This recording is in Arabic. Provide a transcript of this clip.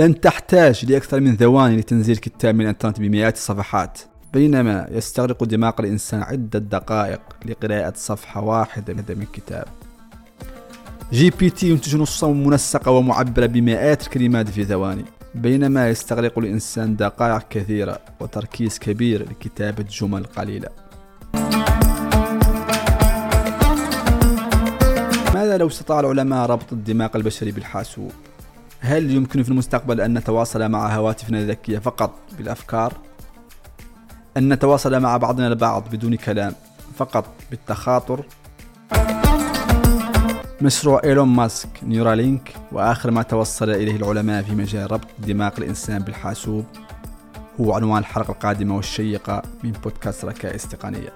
لن تحتاج لأكثر من ثواني لتنزيل كتاب من الإنترنت بمئات الصفحات بينما يستغرق دماغ الإنسان عدة دقائق لقراءة صفحة واحدة من كتاب. ChatGPT ينتج نصا منسقا ومعبرا بمئات الكلمات في ثواني بينما يستغرق الإنسان دقائق كثيرة وتركيز كبير لكتابة جمل قليلة ماذا لو استطاع العلماء ربط الدماغ البشري بالحاسوب؟ هل يمكن في المستقبل أن نتواصل مع هواتفنا الذكية فقط بالأفكار؟ أن نتواصل مع بعضنا البعض بدون كلام فقط بالتخاطر؟ مشروع إيلون ماسك نيورالينك وآخر ما توصل إليه العلماء في مجال ربط دماغ الإنسان بالحاسوب هو عنوان الحلقة القادمة والشيقة من بودكاست ركائز تقنية